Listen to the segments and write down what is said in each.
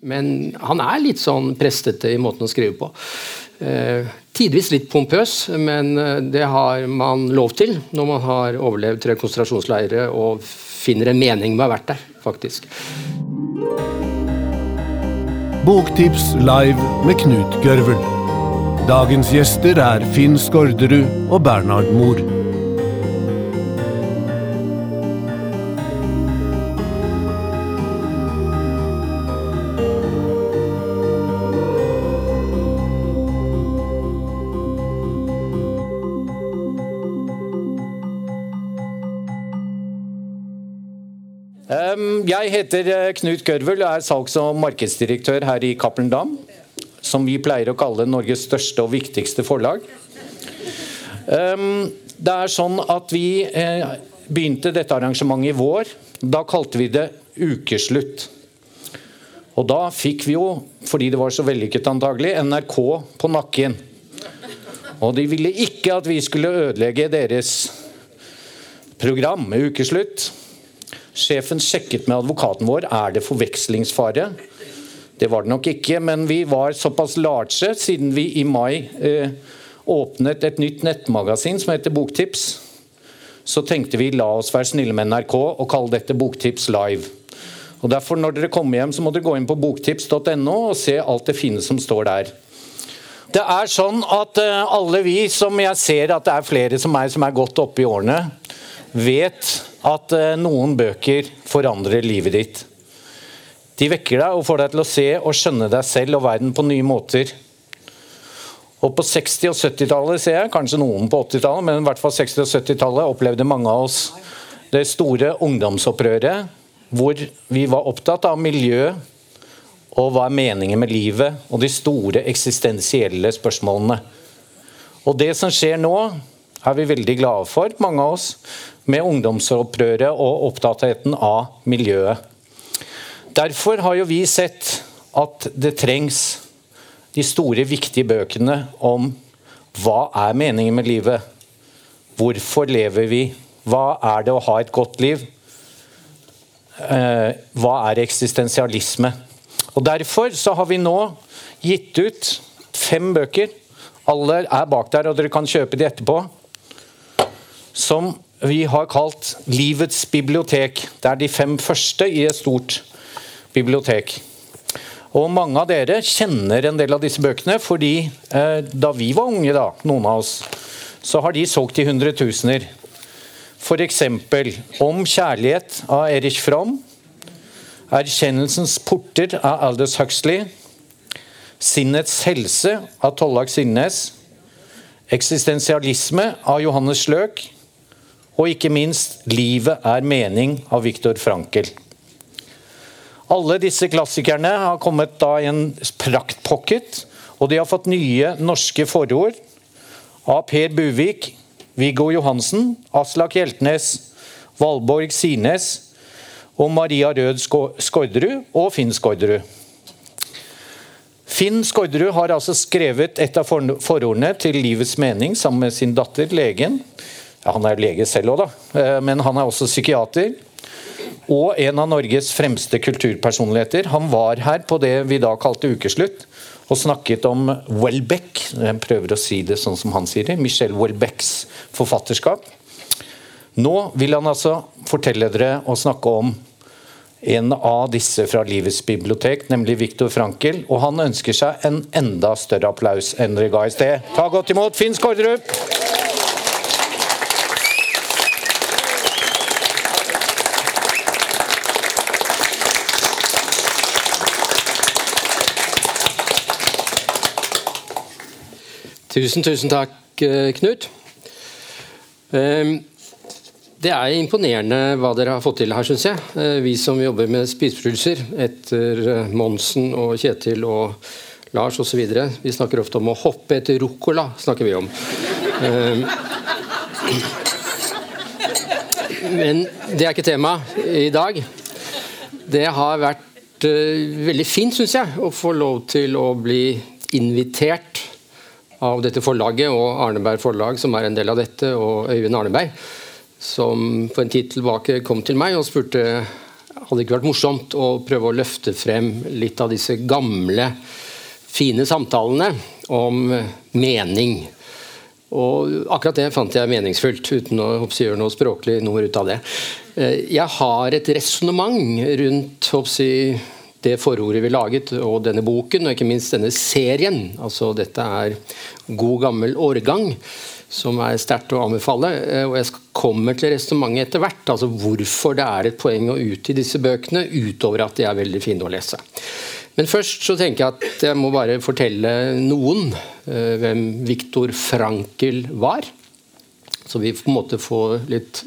Men han er litt sånn prestete i måten å skrive på. Eh, tidvis litt pompøs, men eh, det har man lov til når man har overlevd tre konsentrasjonsleirer og finner en mening med å ha vært der, faktisk. Boktips live med Knut Gørvel. Dagens gjester er Finn Skårderud og Bernhard Mohr. Jeg heter eh, Knut Gørvel og er salgs- og markedsdirektør her i Cappelen Dam. Som vi pleier å kalle Norges største og viktigste forlag. Det er sånn at Vi eh, begynte dette arrangementet i vår. Da kalte vi det Ukeslutt. Og da fikk vi jo, fordi det var så vellykket antagelig, NRK på nakken. Og de ville ikke at vi skulle ødelegge deres program med ukeslutt. Sjefen sjekket med advokaten vår er det forvekslingsfare. Det var det nok ikke, men vi var såpass large siden vi i mai eh, åpnet et nytt nettmagasin som heter Boktips. Så tenkte vi la oss være snille med NRK og kalle dette Boktips live. Og derfor Når dere kommer hjem, så må dere gå inn på boktips.no og se alt det fine som står der. Det er sånn at eh, alle vi som jeg ser at det er flere som meg som er godt oppe i årene, vet at eh, noen bøker forandrer livet ditt. De vekker deg og får deg til å se og skjønne deg selv og verden på nye måter. Og På 60- og 70-tallet ser jeg, kanskje noen på 80-tallet, men i hvert fall 60- og 70-tallet opplevde mange av oss det store ungdomsopprøret, hvor vi var opptatt av miljø og hva er meningen med livet, og de store eksistensielle spørsmålene. Og Det som skjer nå, er vi veldig glade for, mange av oss med ungdomsopprøret og opptattheten av miljøet. Derfor har jo vi sett at det trengs de store, viktige bøkene om hva er meningen med livet? Hvorfor lever vi? Hva er det å ha et godt liv? Eh, hva er eksistensialisme? Og Derfor så har vi nå gitt ut fem bøker. Alle er bak der, og dere kan kjøpe de etterpå. Som vi har kalt Livets bibliotek. Det er de fem første i et stort bibliotek. Og Mange av dere kjenner en del av disse bøkene, fordi eh, da vi var unge, da, noen av oss, så har de solgt i hundretusener. F.eks. Om kjærlighet av Erich Fromm. Erkjennelsens porter av Aldous Huxley. Sinnets helse av Tollak Sinnes. Eksistensialisme av Johannes Sløk. Og ikke minst 'Livet er mening' av Viktor Frankel. Alle disse klassikerne har kommet da i en praktpocket, og de har fått nye norske forord av Per Buvik, Viggo Johansen, Aslak Hjeltnes, Valborg Sines og Maria Rød Skårderud og Finn Skårderud. Finn Skårderud har altså skrevet et av forordene til Livets mening sammen med sin datter, legen, ja, Han er lege selv òg, da, eh, men han er også psykiater. Og en av Norges fremste kulturpersonligheter. Han var her på det vi da kalte ukeslutt, og snakket om Welbeck. Jeg prøver å si det sånn som han sier det. Michel Welbecks forfatterskap. Nå vil han altså fortelle dere og snakke om en av disse fra Livets bibliotek, nemlig Viktor Frankel. Og han ønsker seg en enda større applaus enn dere ga i sted. Ta godt imot Finn Skårderud! Tusen, tusen takk, eh, Knut. Ehm, det er imponerende hva dere har fått til her, syns jeg. Eh, vi som jobber med spisepølser etter eh, Monsen og Kjetil og Lars osv. Vi snakker ofte om å hoppe etter ruccola. snakker vi om. Ehm, men det er ikke tema i dag. Det har vært veldig fint, syns jeg, å få lov til å bli invitert av dette forlaget og Arneberg forlag, som er en del av dette, og Øyvind Arneberg, som for en tid tilbake kom til meg og spurte hadde det ikke vært morsomt å prøve å løfte frem litt av disse gamle, fine samtalene om mening? Og akkurat det fant jeg meningsfullt, uten å gjøre noe språklig nummer ut av det. Eh, jeg har et resonnement rundt jeg, det forordet vi laget, og denne boken, og ikke minst denne serien. Altså, dette er god, gammel årgang som er sterkt å anbefale. Eh, og Jeg kommer til resonnementet etter hvert. altså Hvorfor det er et poeng å utgi disse bøkene, utover at de er veldig fine å lese. Men først så tenker jeg at jeg må bare fortelle noen uh, hvem Viktor Frankel var. Så vi på en måte får litt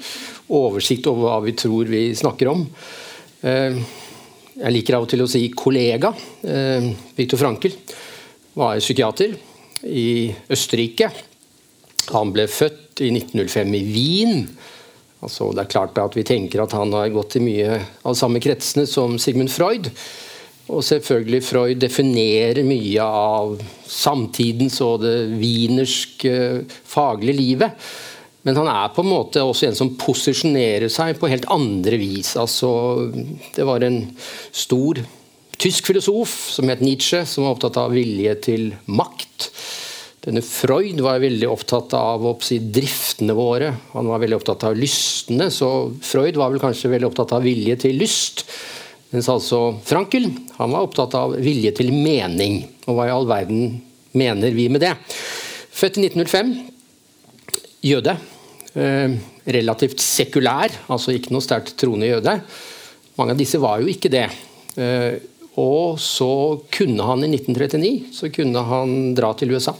oversikt over hva vi tror vi snakker om. Uh, jeg liker av og til å si kollega. Uh, Viktor Frankel var psykiater i Østerrike. Han ble født i 1905 i Wien. Altså, det er klart at Vi tenker at han har gått i mye av samme kretsene som Sigmund Freud. Og selvfølgelig Freud definerer mye av samtidens og det wienerske faglige livet. Men han er på en måte også en som posisjonerer seg på helt andre vis. Altså, det var en stor tysk filosof som het Nietzsche, som var opptatt av vilje til makt. Denne Freud var veldig opptatt av si, driftene våre. Han var veldig opptatt av lystene, så Freud var vel kanskje veldig opptatt av vilje til lyst. Mens altså Frankel han var opptatt av vilje til mening. Og hva i all verden mener vi med det? Født i 1905. Jøde. Eh, relativt sekulær, altså ikke noe sterkt troende jøde. Mange av disse var jo ikke det. Eh, og så kunne han i 1939 så kunne han dra til USA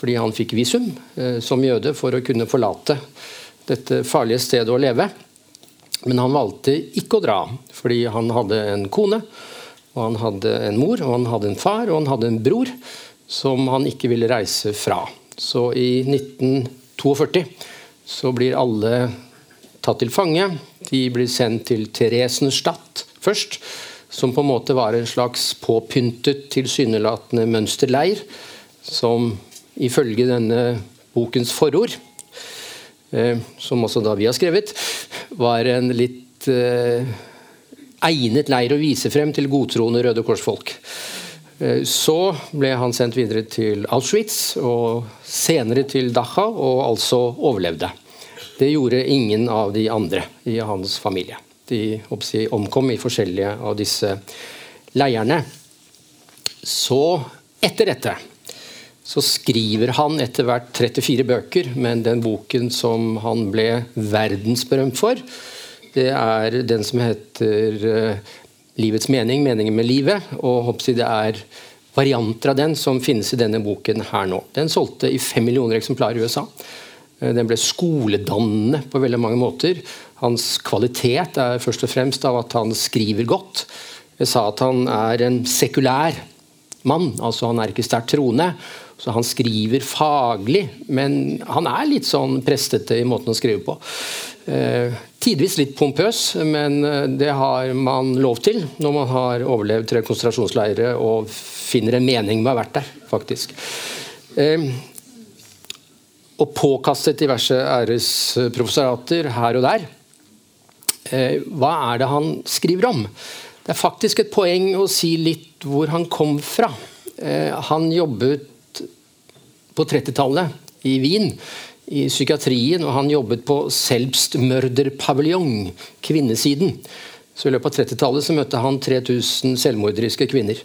fordi han fikk visum eh, som jøde for å kunne forlate dette farlige stedet å leve. Men han valgte ikke å dra, fordi han hadde en kone, og han hadde en mor, og han hadde en far og han hadde en bror som han ikke ville reise fra. Så i 1942 så blir alle tatt til fange. De blir sendt til Theresenstadt først, som på en måte var en slags påpyntet, tilsynelatende mønsterleir som ifølge denne bokens forord, eh, som også da vi har skrevet, var en litt eh, egnet leir å vise frem til godtroende Røde Kors-folk. Eh, så ble han sendt videre til Auschwitz, og senere til Dachau, og altså overlevde. Det gjorde ingen av de andre i hans familie. De omkom i forskjellige av disse leirene. Så etter dette så skriver han etter hvert 34 bøker, men den boken som han ble verdensberømt for, det er den som heter eh, 'Livets mening', 'Meningen med livet'. Og det er varianter av den som finnes i denne boken her nå. Den solgte i fem millioner eksemplarer i USA. Eh, den ble skoledannende på veldig mange måter. Hans kvalitet er først og fremst av at han skriver godt. Jeg sa at han er en sekulær mann, altså han er ikke sterkt troende. Så han skriver faglig, men han er litt sånn prestete i måten å skrive på. Eh, tidvis litt pompøs, men eh, det har man lov til når man har overlevd tre konsentrasjonsleirer og finner en mening med å ha vært der, faktisk. Eh, og påkastet diverse æresprofessorater her og der. Eh, hva er det han skriver om? Det er faktisk et poeng å si litt hvor han kom fra. Eh, han jobbet på 30-tallet i Wien i psykiatrien, og han jobbet på Selbstmörderpaviljong, kvinnesiden. Så I løpet av 30-tallet så møtte han 3000 selvmorderiske kvinner.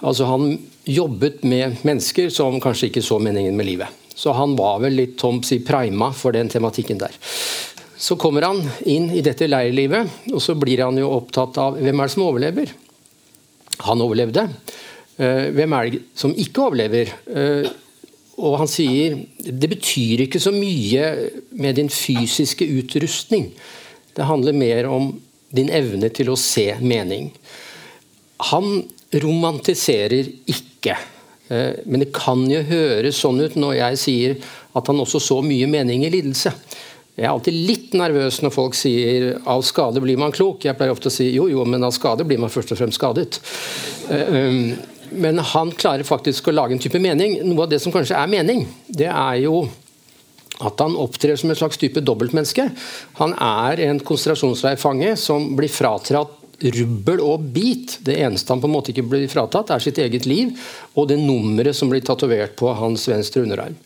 Altså Han jobbet med mennesker som kanskje ikke så meningen med livet. Så han var vel litt tom si prima for den tematikken der. Så kommer han inn i dette leirlivet, og så blir han jo opptatt av hvem er det som overlever. Han overlevde. Eh, hvem er det som ikke overlever? Eh, og han sier det betyr ikke så mye med din fysiske utrustning. Det handler mer om din evne til å se mening. Han romantiserer ikke. Eh, men det kan jo høres sånn ut når jeg sier at han også så mye mening i lidelse. Jeg er alltid litt nervøs når folk sier 'av skade blir man klok'. Jeg pleier ofte å si jo, jo, men av skade blir man først og fremst skadet. Eh, men han klarer faktisk å lage en type mening. Noe av det som kanskje er mening, det er jo at han opptrer som en slags type dobbeltmenneske. Han er en konsentrasjonsleirfange som blir fratatt rubbel og bit. Det eneste han på en måte ikke blir fratatt, er sitt eget liv og det nummeret som blir tatovert på hans venstre underarm.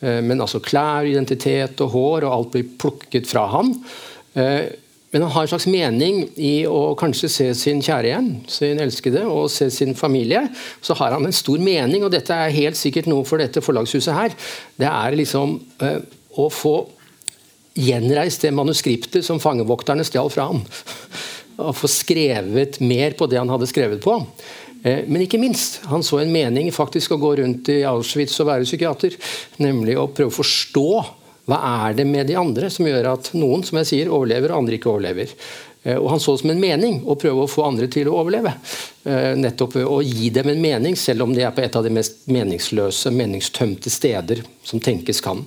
Eh, men altså klær, identitet og hår og alt blir plukket fra han. Eh, men han har en slags mening i å kanskje se sin kjære igjen, sin elskede, og se sin familie. Så har han en stor mening, og dette er helt sikkert noe for dette forlagshuset her. Det er liksom uh, å få gjenreist det manuskriptet som fangevokterne stjal fra ham. Å få skrevet mer på det han hadde skrevet på. Uh, men ikke minst, han så en mening faktisk å gå rundt i Auschwitz og være psykiater. Nemlig å prøve å forstå hva er det med de andre som gjør at noen som jeg sier, overlever, og andre ikke overlever? Eh, og Han så det som en mening å prøve å få andre til å overleve. Nettopp nettopp å gi dem en mening, selv om de er på et av de mest meningsløse, meningstømte steder som tenkes kan.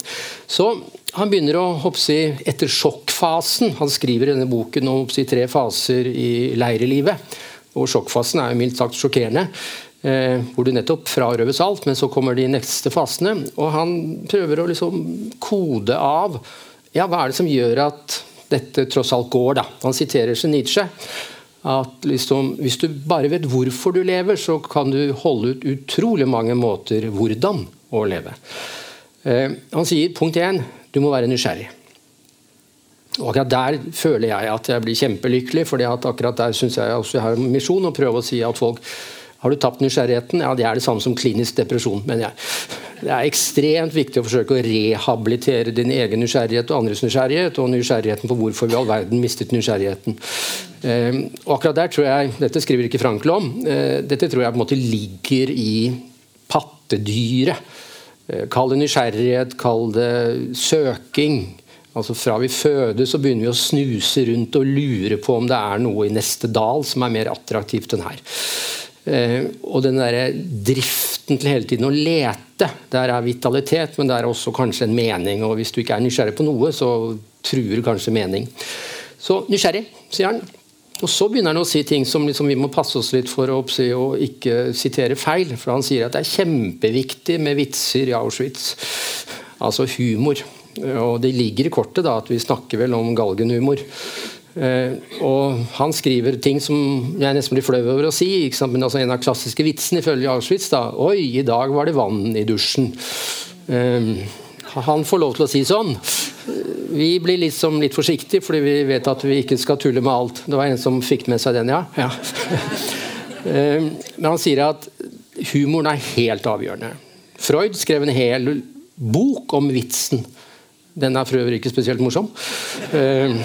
Så han begynner å hoppsi, etter sjokkfasen Han skriver i denne boken om hoppsi, tre faser i leirelivet. Og Sjokkfasen er jo mildt sagt sjokkerende. Eh, hvor du nettopp frarøves alt, men så kommer de neste fasene. Og han prøver å liksom kode av ja, hva er det som gjør at dette tross alt går. da. Han siterer Nietzsche. At liksom, hvis du bare vet hvorfor du lever, så kan du holde ut utrolig mange måter hvordan å leve. Eh, han sier punkt én du må være nysgjerrig. Og akkurat Der føler jeg at jeg blir kjempelykkelig, for akkurat der syns jeg også jeg har en misjon å prøve å si at folk har du tapt nysgjerrigheten? Ja, Det er det samme som klinisk depresjon. mener jeg. Det er ekstremt viktig å forsøke å rehabilitere din egen nysgjerrighet og andres nysgjerrighet, og nysgjerrigheten på hvorfor vi all verden mistet nysgjerrigheten. Eh, og akkurat der tror jeg, Dette skriver ikke Frankl om. Eh, dette tror jeg på en måte ligger i pattedyret. Eh, kall det nysgjerrighet, kall det søking. Altså Fra vi fødes så begynner vi å snuse rundt og lure på om det er noe i neste dal som er mer attraktivt enn her. Eh, og den der driften til hele tiden å lete. Der er vitalitet, men det er også kanskje en mening. Og hvis du ikke er nysgjerrig på noe, så truer kanskje mening. Så nysgjerrig, sier han. Og så begynner han å si ting som liksom vi må passe oss litt for å, å ikke sitere feil. For han sier at det er kjempeviktig med vitser i Auschwitz. Altså humor. Og det ligger i kortet da, at vi snakker vel om galgenhumor. Uh, og Han skriver ting som jeg nesten blir flau over å si. Men altså En av klassiske vitsene ifølge Auschwitz da, Oi, i dag var det vann i dusjen. Uh, han får lov til å si sånn. Vi blir liksom litt forsiktige, fordi vi vet at vi ikke skal tulle med alt. Det var en som fikk med seg den, ja. ja. uh, men han sier at humoren er helt avgjørende. Freud skrev en hel bok om vitsen. Den er for øvrig ikke spesielt morsom. Uh,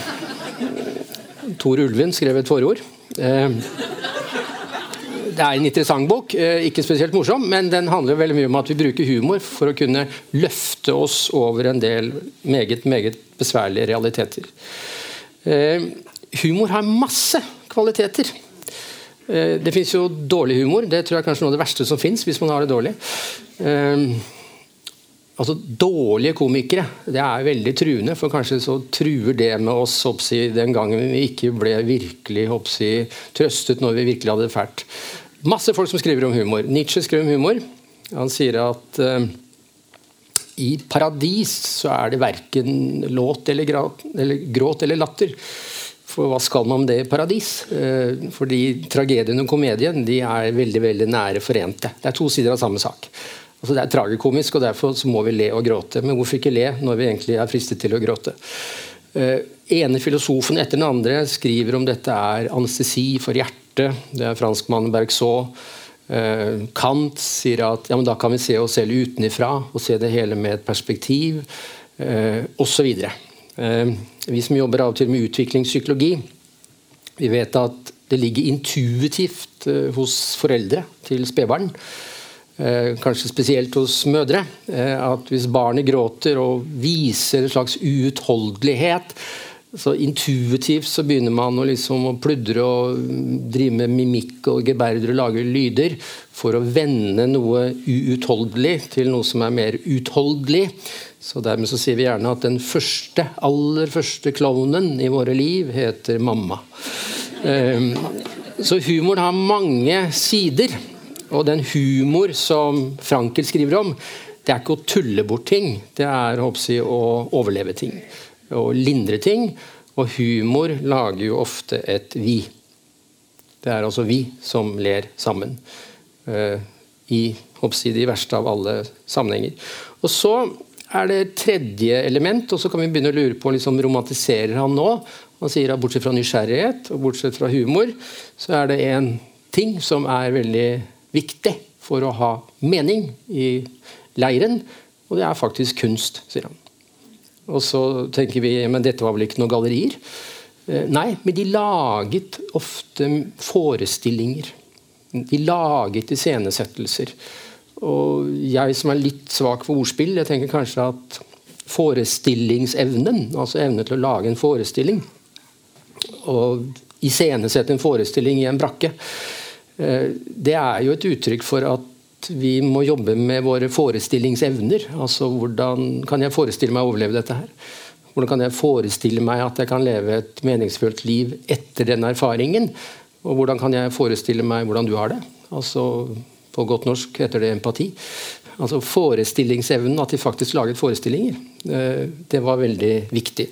Tor Ulven skrev et forord. Eh, det er en interessant bok, eh, ikke spesielt morsom, men den handler veldig mye om at vi bruker humor for å kunne løfte oss over en del meget, meget besværlige realiteter. Eh, humor har masse kvaliteter. Det fins jo dårlig humor. Det tror jeg er kanskje noe av det verste som fins hvis man har det dårlig altså Dårlige komikere det er veldig truende, for kanskje så truer det med oss hoppsi, den gangen vi ikke ble virkelig hoppsi, trøstet når vi virkelig hadde det fælt. Masse folk som skriver om humor. Nietzsche skriver om humor. Han sier at uh, i paradis så er det verken låt eller, eller, gråt eller latter. For hva skal man om det i paradis? Uh, fordi tragedien og komedien de er veldig veldig nære forente. Det er to sider av samme sak. Altså det er tragikomisk, og derfor må vi le og gråte. Men hvorfor ikke le når vi egentlig er fristet til å gråte? Uh, ene filosofen etter den andre skriver om dette er anestesi for hjertet. Det er franskmannen Bergsaut. Uh, Kant sier at ja, da kan vi se oss selv utenifra og se det hele med et perspektiv, uh, osv. Uh, vi som jobber av og til med utviklingspsykologi, vi vet at det ligger intuitivt uh, hos foreldre til spedbarn Eh, kanskje spesielt hos mødre, eh, at hvis barnet gråter og viser en slags uutholdelighet, så intuitivt så begynner man å, liksom å pludre og drive med mimikk og geberder og lage lyder for å vende noe uutholdelig til noe som er mer utholdelig. Så Dermed så sier vi gjerne at den første, aller første klovnen i våre liv heter mamma. Eh, så humoren har mange sider. Og den humor som Frankel skriver om, det er ikke å tulle bort ting. Det er jeg, å overleve ting. Å lindre ting. Og humor lager jo ofte et vi. Det er altså vi som ler sammen. Uh, I jeg, de verste av alle sammenhenger. Og Så er det tredje element, og så kan vi begynne å lure på liksom, romantiserer han nå. Han sier at bortsett fra nysgjerrighet og bortsett fra humor, så er det en ting som er veldig viktig for å ha mening i leiren, og det er faktisk kunst, sier han. Og så tenker vi men dette var vel ikke noen gallerier? Eh, nei, men de laget ofte forestillinger. De laget iscenesettelser. Og jeg som er litt svak for ordspill, jeg tenker kanskje at forestillingsevnen, altså evnen til å lage en forestilling, og iscenesette en forestilling i en brakke, det er jo et uttrykk for at vi må jobbe med våre forestillingsevner. Altså hvordan kan jeg forestille meg å overleve dette her? Hvordan kan jeg forestille meg at jeg kan leve et meningsfullt liv etter den erfaringen? Og hvordan kan jeg forestille meg hvordan du har det? Altså På godt norsk heter det empati. Altså Forestillingsevnen, at de faktisk laget forestillinger. Eh, det var veldig viktig.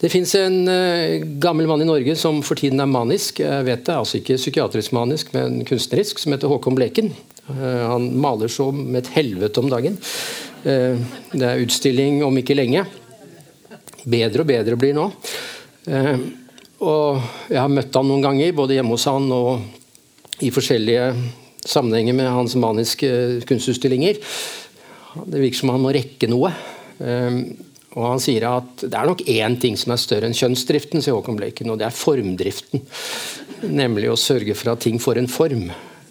Det fins en eh, gammel mann i Norge som for tiden er manisk. Jeg vet det, altså Ikke psykiatrisk manisk, men kunstnerisk, som heter Håkon Bleken. Eh, han maler så med et helvete om dagen. Det er utstilling om ikke lenge. Bedre og bedre blir nå. Og jeg har møtt han noen ganger, både hjemme hos han og i forskjellige sammenhenger med hans maniske kunstutstillinger. Det virker som han må rekke noe. Ehm, og Han sier at det er nok én ting som er større enn kjønnsdriften, sier Håkon Bleken, og det er formdriften. Nemlig å sørge for at ting får en form.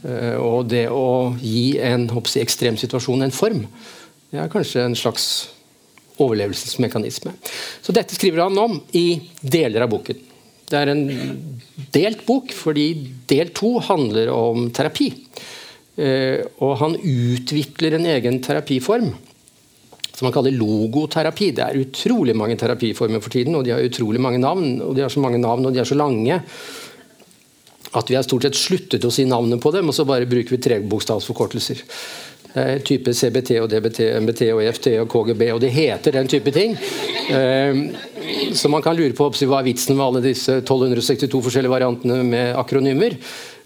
Eh, og det å gi en hoppsi, ekstrem situasjon en form, det er kanskje en slags overlevelsesmekanisme. Så dette skriver han om i deler av boken. Det er en delt bok, fordi del to handler om terapi. Eh, og han utvikler en egen terapiform som man kaller logoterapi. Det er utrolig mange terapiformer for tiden, og de har utrolig mange navn. Og de har så mange navn, og de er så lange at vi har stort sett sluttet å si navnet på dem, og så bare bruker vi trebokstavsforkortelser. Type CBT og DBT, MBT og EFT og KGB, og det heter den type ting. Eh, så man kan lure på hva er vitsen med alle disse 1262 forskjellige variantene med akronymer.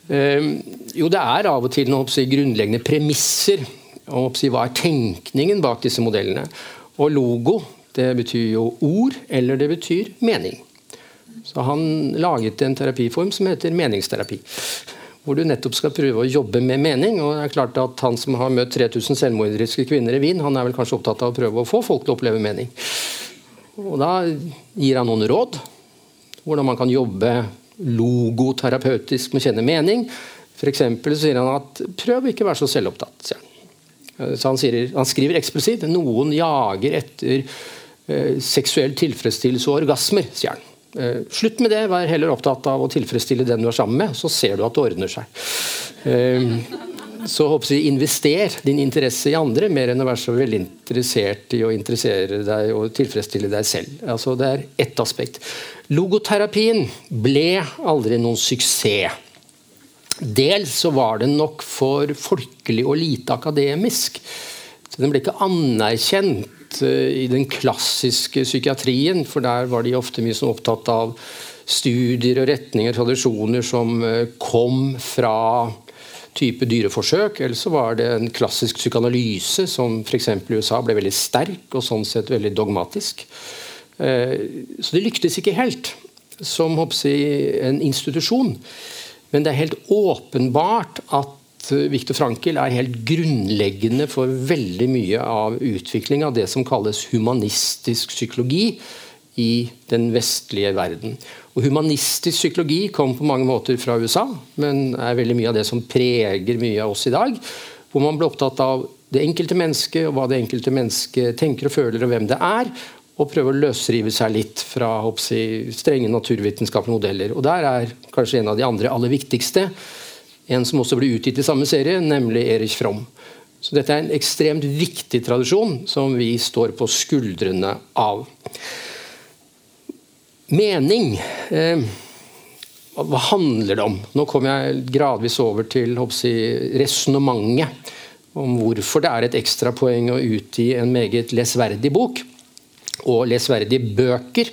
Eh, jo, det er av og til noen grunnleggende premisser. Og hva er tenkningen bak disse modellene? Og logo det betyr jo ord, eller det betyr mening. Så han laget en terapiform som heter meningsterapi hvor du nettopp skal prøve å jobbe med mening. og det er klart at Han som har møtt 3000 selvmorderiske kvinner i Wien, han er vel kanskje opptatt av å prøve å få folk til å oppleve mening. Og Da gir han noen råd. Hvordan man kan jobbe logoterapeutisk med å kjenne mening. For så sier han at prøv ikke å være så selvopptatt. sier han. Så han, sier, han skriver eksplisitt noen jager etter eh, seksuell tilfredsstillelse og orgasmer. sier han. Eh, slutt med det, vær heller opptatt av å tilfredsstille den du er sammen med, så ser du at det ordner seg. Eh, så håper jeg, Invester din interesse i andre, mer enn å være så veldig interessert i å interessere deg og tilfredsstille deg selv. Altså, det er ett aspekt. Logoterapien ble aldri noen suksess. Dels så var den nok for folkelig og lite akademisk. Så Den ble ikke anerkjent Eh, i den klassiske psykiatrien, for der var de ofte mye sånn opptatt av studier og retninger tradisjoner som eh, kom fra type dyreforsøk, eller så var det en klassisk psykoanalyse som f.eks. i USA ble veldig sterk og sånn sett veldig dogmatisk. Eh, så det lyktes ikke helt som hoppsi, en institusjon. Men det er helt åpenbart at Viktor Frankel er helt grunnleggende for veldig mye av utvikling av det som kalles humanistisk psykologi i den vestlige verden. Og Humanistisk psykologi kom på mange måter fra USA, men er veldig mye av det som preger mye av oss i dag. Hvor man ble opptatt av det enkelte mennesket, og hva det enkelte mennesket tenker og føler, og hvem det er. Og prøve å løsrive seg litt fra hoppsi, strenge naturvitenskapelige modeller. Og Der er kanskje en av de andre aller viktigste en som også ble utgitt i samme serie, nemlig Erich Fromm. Så Dette er en ekstremt viktig tradisjon som vi står på skuldrene av. Mening eh, Hva handler det om? Nå kommer jeg gradvis over til resonnementet om hvorfor det er et ekstrapoeng å utgi en meget lesverdig bok, og lesverdige bøker,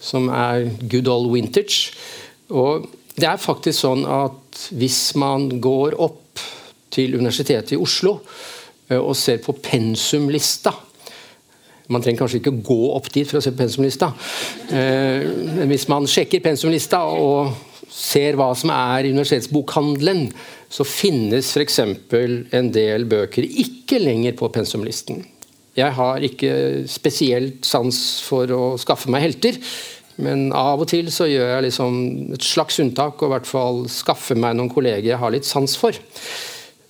som er good old vintage. Og det er faktisk sånn at hvis man går opp til Universitetet i Oslo eh, og ser på pensumlista man trenger kanskje ikke gå opp dit for å se på pensumlista. Eh, men hvis man sjekker pensumlista og ser hva som er universitetsbokhandelen, så finnes f.eks. en del bøker ikke lenger på pensumlisten. Jeg har ikke spesielt sans for å skaffe meg helter. Men av og til så gjør jeg liksom et slags unntak og i hvert fall skaffer meg noen kolleger jeg har litt sans for.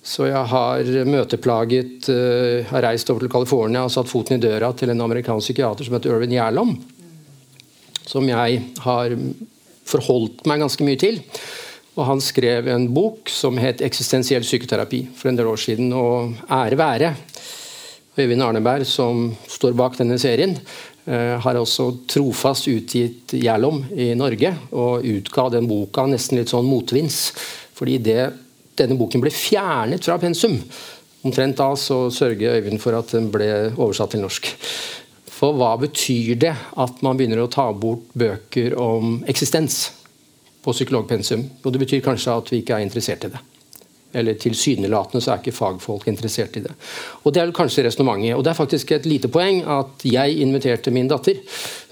Så jeg har møteplaget uh, har reist over til California og satt foten i døra til en amerikansk psykiater som heter Irvin Gjerlom. Som jeg har forholdt meg ganske mye til. Og Han skrev en bok som het 'Eksistensiell psykoterapi' for en del år siden. Og ære være Øyvind Arneberg, som står bak denne serien, uh, har også trofast utgitt Gjerlom i Norge, og utga den boka nesten litt sånn motvinds. Fordi det denne boken ble fjernet fra pensum. Omtrent da så sørger Øyvind for at den ble oversatt til norsk. For hva betyr det at man begynner å ta bort bøker om eksistens på psykologpensum? Og det betyr kanskje at vi ikke er interessert i det. Eller tilsynelatende så er ikke fagfolk interessert i det. Og Det er kanskje resonnementet. Og det er faktisk et lite poeng at jeg inviterte min datter,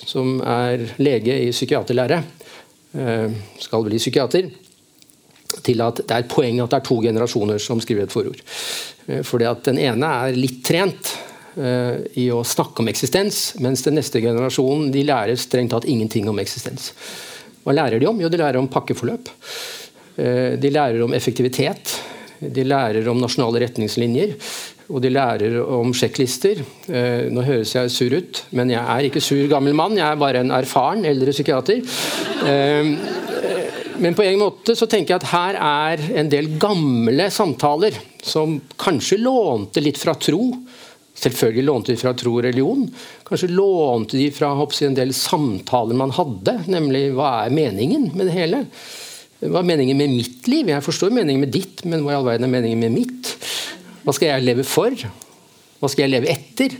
som er lege i psykiaterlære, eh, skal bli psykiater, til at det er et poeng at det er to generasjoner som skriver et forord. for fordi at Den ene er litt trent uh, i å snakke om eksistens, mens den neste generasjonen de lærer strengt tatt ingenting om eksistens. Hva lærer de om? Jo, de lærer om pakkeforløp. De lærer om effektivitet. De lærer om nasjonale retningslinjer. Og de lærer om sjekklister. Uh, nå høres jeg sur ut, men jeg er ikke sur gammel mann, jeg er bare en erfaren eldre psykiater. Men på en måte så tenker jeg at her er en del gamle samtaler som kanskje lånte litt fra tro. Selvfølgelig lånte de fra tro og religion. Kanskje lånte de fra hoppsi, en del samtaler man hadde, nemlig hva er meningen med det hele? Hva er meningen med mitt liv? Jeg forstår meningen med ditt, men hva i all verden er meningen med mitt? Hva skal jeg leve for? Hva skal jeg leve etter?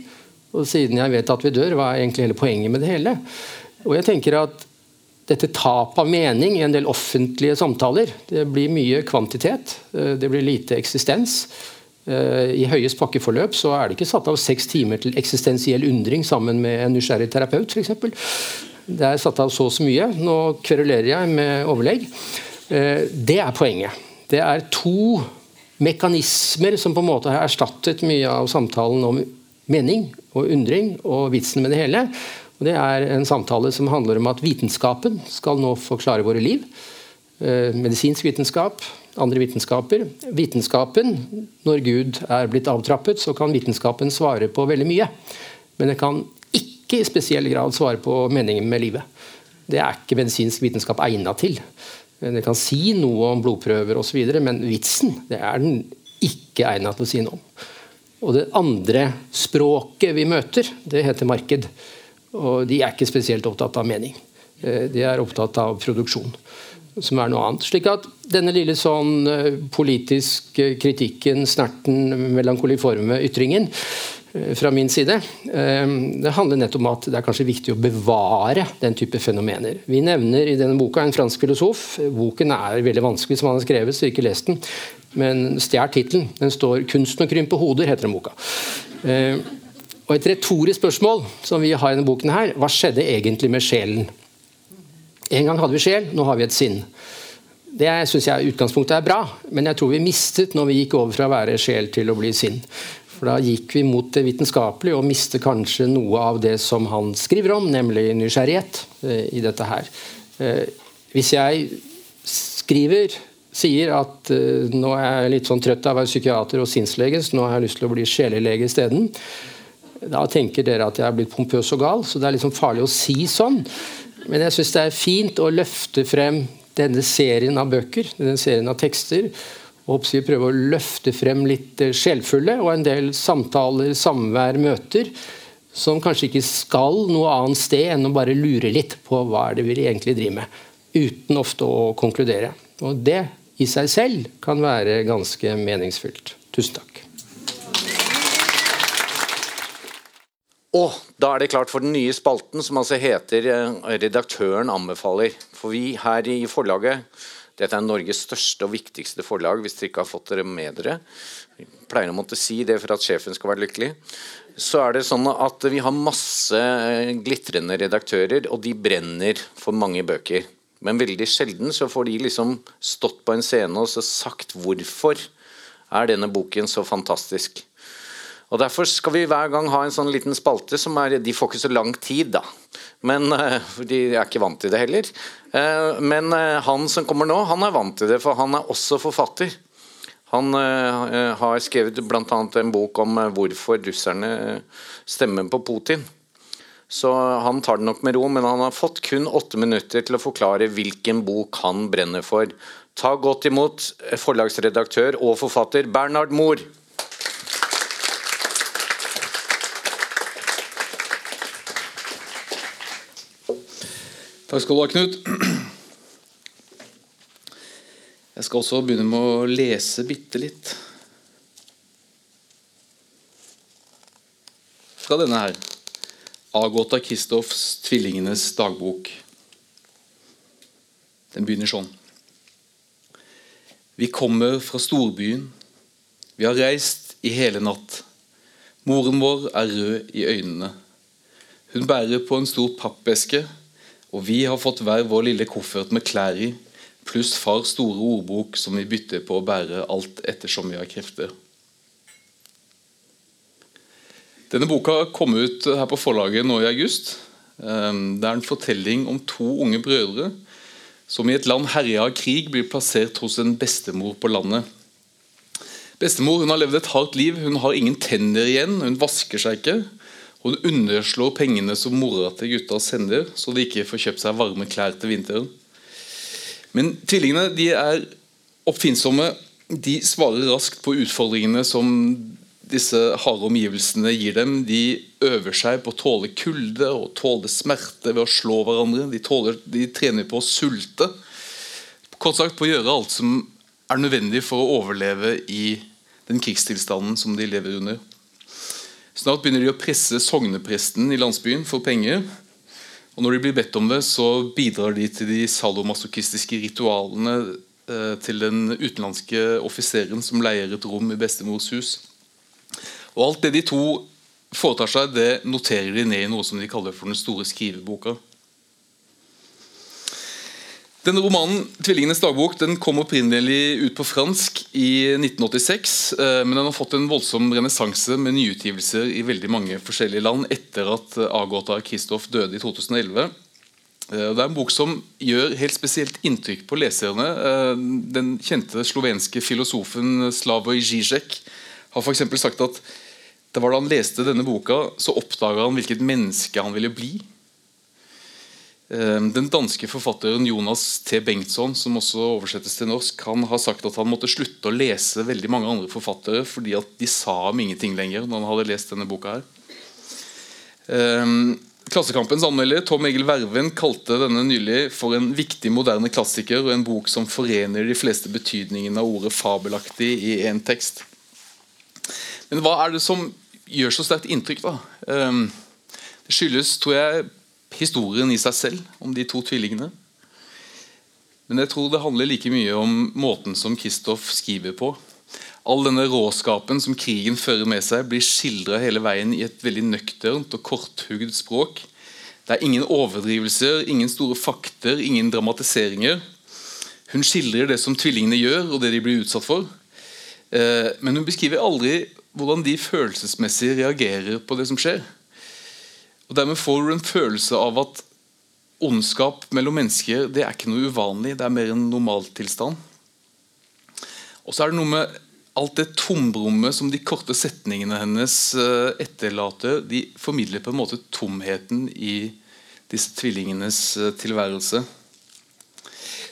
Og siden jeg vet at vi dør, hva er egentlig hele poenget med det hele? Og jeg tenker at dette tap av mening i en del offentlige samtaler. Det blir mye kvantitet, eh, det blir lite eksistens. Eh, I Høyes pakkeforløp så er det ikke satt av seks timer til eksistensiell undring sammen med en nysgjerrig terapeut, f.eks. Det er satt av så og så mye. Nå kverulerer jeg med overlegg. Eh, det er poenget. Det er to mekanismer som på en måte har erstattet mye av samtalen om mening og undring og vitsen med det hele. Og det er en samtale som handler om at vitenskapen skal nå forklare våre liv. Eh, medisinsk vitenskap, andre vitenskaper. Vitenskapen, når Gud er blitt avtrappet, så kan vitenskapen svare på veldig mye. Men det kan ikke i spesiell grad svare på meningen med livet. Det er ikke medisinsk vitenskap egnet til. Det kan si noe om blodprøver osv., men vitsen det er den ikke egnet til å si noe om. Og Det andre språket vi møter, det heter marked. Og de er ikke spesielt opptatt av mening. Eh, de er opptatt av produksjon, som er noe annet. Slik at denne lille sånn politisk kritikken, snerten, melankoliforme ytringen eh, fra min side, det handler nettopp om at det er kanskje viktig å bevare den type fenomener. Vi nevner i denne boka en fransk filosof. Boken er veldig vanskelig, som han har skrevet, så ikke lest den. Men stjel tittelen. Den står 'Kunsten å krympe hoder', heter den boka. Og Et retorisk spørsmål som vi har i denne boken her, hva skjedde egentlig med sjelen? En gang hadde vi sjel, nå har vi et sinn. Det syns jeg utgangspunktet er bra, men jeg tror vi mistet når vi gikk over fra å være sjel til å bli sinn. For Da gikk vi mot det vitenskapelige og mistet kanskje noe av det som han skriver om, nemlig nysgjerrighet eh, i dette her. Eh, hvis jeg skriver sier at uh, nå er jeg litt sånn trøtt av å være psykiater og sinnslege, så nå har jeg lyst til å bli sjelelege isteden, da tenker dere at jeg er blitt pompøs og gal, så det er liksom farlig å si sånn. Men jeg syns det er fint å løfte frem denne serien av bøker, denne serien av tekster. Og prøve å løfte frem litt eh, sjelfulle og en del samtaler, samvær, møter som kanskje ikke skal noe annet sted enn å bare lure litt på hva er det vi egentlig driver med, uten ofte å konkludere. Og Det i seg selv kan være ganske meningsfylt. Tusen takk. Og da er det klart for den nye spalten, som altså heter eh, 'Redaktøren anbefaler'. For vi her i forlaget Dette er Norges største og viktigste forlag, hvis dere ikke har fått dere med dere. Vi pleier å måtte si det for at sjefen skal være lykkelig. Så er det sånn at vi har masse glitrende redaktører, og de brenner for mange bøker. Men veldig sjelden så får de liksom stått på en scene og sagt hvorfor er denne boken så fantastisk. Og Derfor skal vi hver gang ha en sånn liten spalte som er De får ikke så lang tid, da. Men uh, De er ikke vant til det heller. Uh, men uh, han som kommer nå, han er vant til det, for han er også forfatter. Han har skrevet bl.a. en bok om hvorfor russerne stemmer på Putin. Så han tar det nok med ro, men han har fått kun åtte minutter til å forklare hvilken bok han brenner for. Ta godt imot forlagsredaktør og forfatter Bernhard Mohr. Takk skal du ha, Knut. Jeg skal også begynne med å lese bitte litt. Fra denne her. Agota Kristoffs 'Tvillingenes dagbok'. Den begynner sånn. Vi kommer fra storbyen. Vi har reist i hele natt. Moren vår er rød i øynene. Hun bærer på en stor pappeske og vi har fått hver vår lille koffert med klær i, pluss fars store ordbok som vi bytter på å bære alt ettersom vi har krefter. Denne boka kom ut her på forlaget nå i august. Ehm, det er en fortelling om to unge brødre som i et land herja av krig blir plassert hos en bestemor på landet. Bestemor hun har levd et hardt liv, hun har ingen tenner igjen, hun vasker seg ikke. Hun underslår pengene som mora til gutta sender, så de ikke får kjøpt seg varme klær til vinteren. Men tvillingene de er oppfinnsomme. De svarer raskt på utfordringene som disse harde omgivelsene gir dem. De øver seg på å tåle kulde og tåle smerte ved å slå hverandre. De, tåler, de trener på å sulte. Kort sagt på å gjøre alt som er nødvendig for å overleve i den krigstilstanden som de lever under. Snart begynner de å presse sognepresten i landsbyen for penger. Og Når de blir bedt om det, så bidrar de til de salomasochistiske ritualene eh, til den utenlandske offiseren som leier et rom i bestemors hus. Og Alt det de to foretar seg, det noterer de ned i noe som de kaller for den store skriveboka. Denne romanen 'Tvillingenes dagbok' den kom opprinnelig ut på fransk i 1986. Eh, men den har fått en voldsom renessanse med nyutgivelser i veldig mange forskjellige land etter at Agota Kristoff døde i 2011. Eh, det er en bok som gjør helt spesielt inntrykk på leserne. Eh, den kjente slovenske filosofen Slavoj Zizek har f.eks. sagt at det var da han leste denne boka, så oppdaga han hvilket menneske han ville bli. Ehm, den danske forfatteren Jonas T. Bengtsson, som også oversettes til norsk, han har sagt at han måtte slutte å lese veldig mange andre forfattere fordi at de sa om ingenting lenger når han hadde lest denne boka. her. Ehm, Klassekampens anmelder Tom Egil Verven kalte denne nylig for en viktig moderne klassiker og en bok som forener de fleste betydningene av ordet fabelaktig i én tekst. Men hva er det som gjør så sterkt inntrykk? da? Ehm, det skyldes tror jeg, historien i seg selv om de to tvillingene. Men jeg tror det handler like mye om måten som Kristoff skriver på. All denne råskapen som krigen fører med seg, blir skildra hele veien i et veldig nøkternt og korthugd språk. Det er ingen overdrivelser, ingen store fakter, ingen dramatiseringer. Hun skildrer det som tvillingene gjør, og det de blir utsatt for. Eh, men hun beskriver aldri hvordan de følelsesmessig reagerer på det som skjer. Og Dermed får du en følelse av at ondskap mellom mennesker det er ikke noe uvanlig, det er mer en normaltilstand. Og så er det noe med alt det tomrommet som de korte setningene hennes eh, etterlater. De formidler på en måte tomheten i disse tvillingenes eh, tilværelse.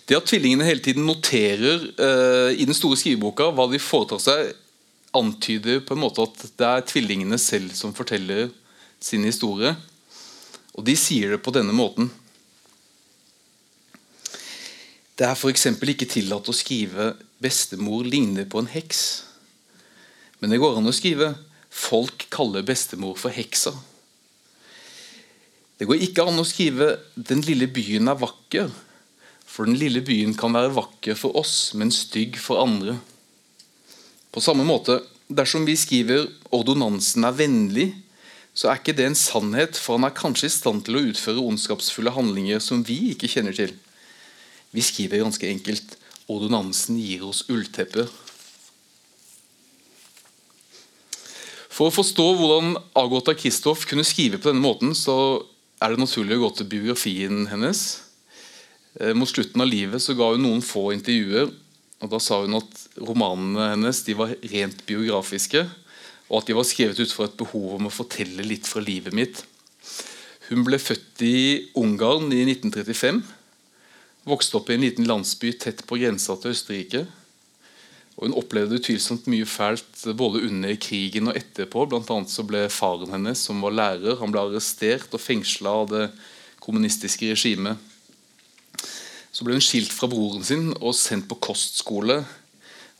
Det at tvillingene hele tiden noterer eh, i den store skriveboka hva de foretar seg, antyder på en måte at det er tvillingene selv som forteller sin historie. Og de sier det på denne måten. Det er f.eks. ikke tillatt å skrive 'bestemor ligner på en heks'. Men det går an å skrive 'folk kaller bestemor for heksa'. Det går ikke an å skrive 'den lille byen er vakker', For den lille byen kan være vakker for oss, men stygg for andre. På samme måte, dersom vi skriver 'ordonnansen er vennlig', så er ikke det en sannhet, for han er kanskje i stand til å utføre ondskapsfulle handlinger som vi ikke kjenner til. Vi skriver ganske enkelt 'ordonnansen gir oss ulltepper'. For å forstå hvordan Agota Kristoff kunne skrive på denne måten, så er det naturlig å gå til biografien hennes. Eh, mot slutten av livet så ga hun noen få intervjuer. og Da sa hun at romanene hennes de var rent biografiske, og at de var skrevet ut fra et behov om å fortelle litt fra livet mitt. Hun ble født i Ungarn i 1935. Vokste opp i en liten landsby tett på grensa til Østerrike. Og Hun opplevde utvilsomt mye fælt både under krigen og etterpå. Blant annet så ble faren hennes, som var lærer, han ble arrestert og fengsla av det kommunistiske regimet. Så ble hun skilt fra broren sin og sendt på kostskole.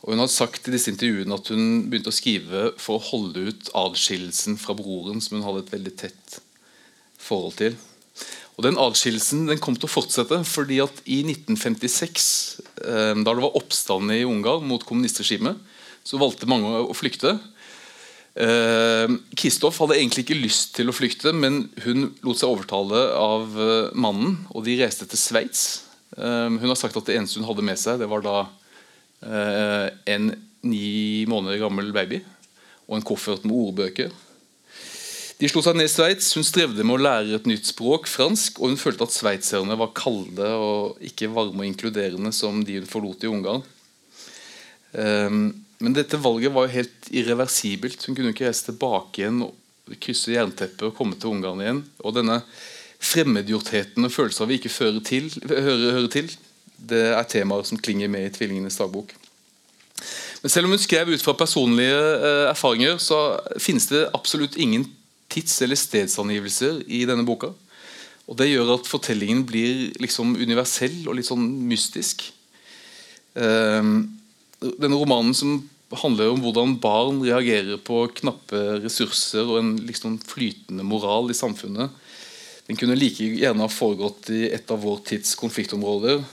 Og Hun hadde sagt i disse intervjuene at hun begynte å skrive for å holde ut adskillelsen fra broren, som hun hadde et veldig tett forhold til. Og Den adskillelsen den kom til å fortsette, fordi at i 1956, eh, da det var oppstand i Ungarn mot kommunistregimet, så valgte mange å flykte. Eh, Kristoff hadde egentlig ikke lyst til å flykte, men hun lot seg overtale av eh, mannen, og de reiste til Sveits. Hun har sagt at det eneste hun hadde med seg, det var da en ni måneder gammel baby og en koffert med ordbøker. De slo seg ned i Sveits. Hun strevde med å lære et nytt språk, fransk, og hun følte at sveitserne var kalde og ikke varme og inkluderende som de hun forlot i Ungarn. Ehm, men dette valget var jo helt irreversibelt. Hun kunne ikke reise tilbake igjen, krysse jernteppet og komme til Ungarn igjen. Og denne fremmedgjortheten og følelser vi ikke til, hører, hører, til, det er temaer som klinger med i Tvillingenes dagbok. Men Selv om hun skrev ut fra personlige eh, erfaringer, så finnes det absolutt ingen tids- eller stedsangivelser i denne boka. Og Det gjør at fortellingen blir liksom universell og litt sånn mystisk. Eh, denne romanen som handler om hvordan barn reagerer på knappe ressurser og en liksom flytende moral i samfunnet, den kunne like gjerne ha foregått i et av vår tids konfliktområder,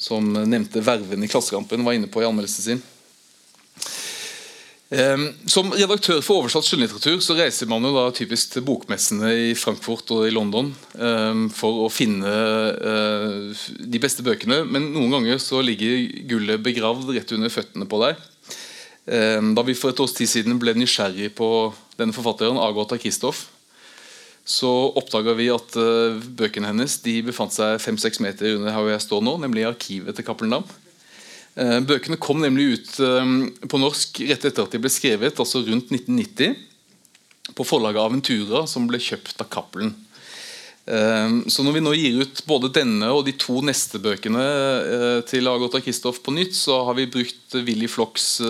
som nevnte Verven i Klassekampen var inne på i anmeldelsen sin. Ehm, som redaktør for oversatt skjønnlitteratur så reiser man jo da typisk til bokmessene i Frankfurt og i London ehm, for å finne eh, de beste bøkene. Men noen ganger så ligger gullet begravd rett under føttene på deg. Ehm, da vi for et års tid siden ble nysgjerrig på denne forfatteren, Agota Kristoff, så oppdaga vi at uh, bøkene hennes befant seg fem-seks meter under her hvor jeg står nå, nemlig i arkivet til Cappelen Dam. Uh, bøkene kom nemlig ut uh, på norsk rett etter at de ble skrevet, altså rundt 1990, på forlaget Aventura, som ble kjøpt av Cappelen. Så når vi nå gir ut både denne og de to neste bøkene til Agota Kristoff på nytt, så har vi brukt Willy Flocks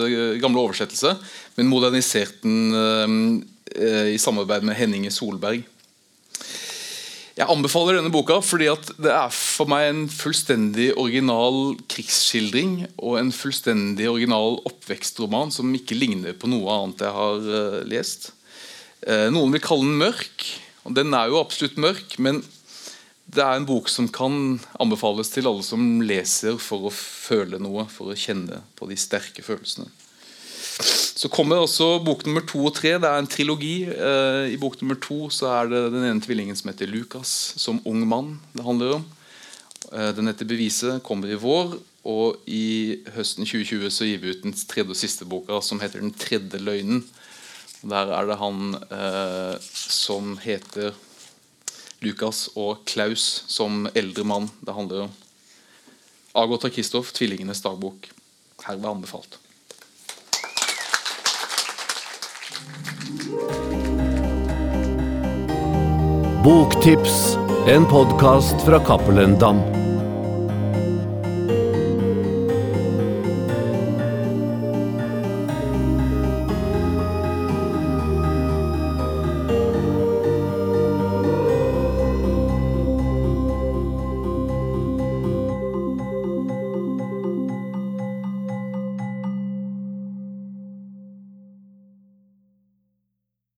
gamle oversettelse, men modernisert den i samarbeid med Henninge Solberg. Jeg anbefaler denne boka fordi det er for meg en fullstendig original krigsskildring og en fullstendig original oppvekstroman som ikke ligner på noe annet jeg har uh, lest. Uh, noen vil kalle den mørk, og den er jo absolutt mørk, men det er en bok som kan anbefales til alle som leser for å føle noe, for å kjenne på de sterke følelsene. Så kommer også bok nummer to og tre. Det er en trilogi. Eh, I bok nummer to så er det den ene tvillingen som heter Lukas, som ung mann. det handler om. Eh, den heter 'Beviset', kommer i vår. Og i høsten 2020 så gir vi ut den tredje og siste boka, som heter 'Den tredje løgnen'. Der er det han eh, som heter Lukas og Klaus som eldre mann det handler om. Agota Kristoff, 'Tvillingenes dagbok'. Herved anbefalt. Boktips, en podkast fra Cappelen Dam.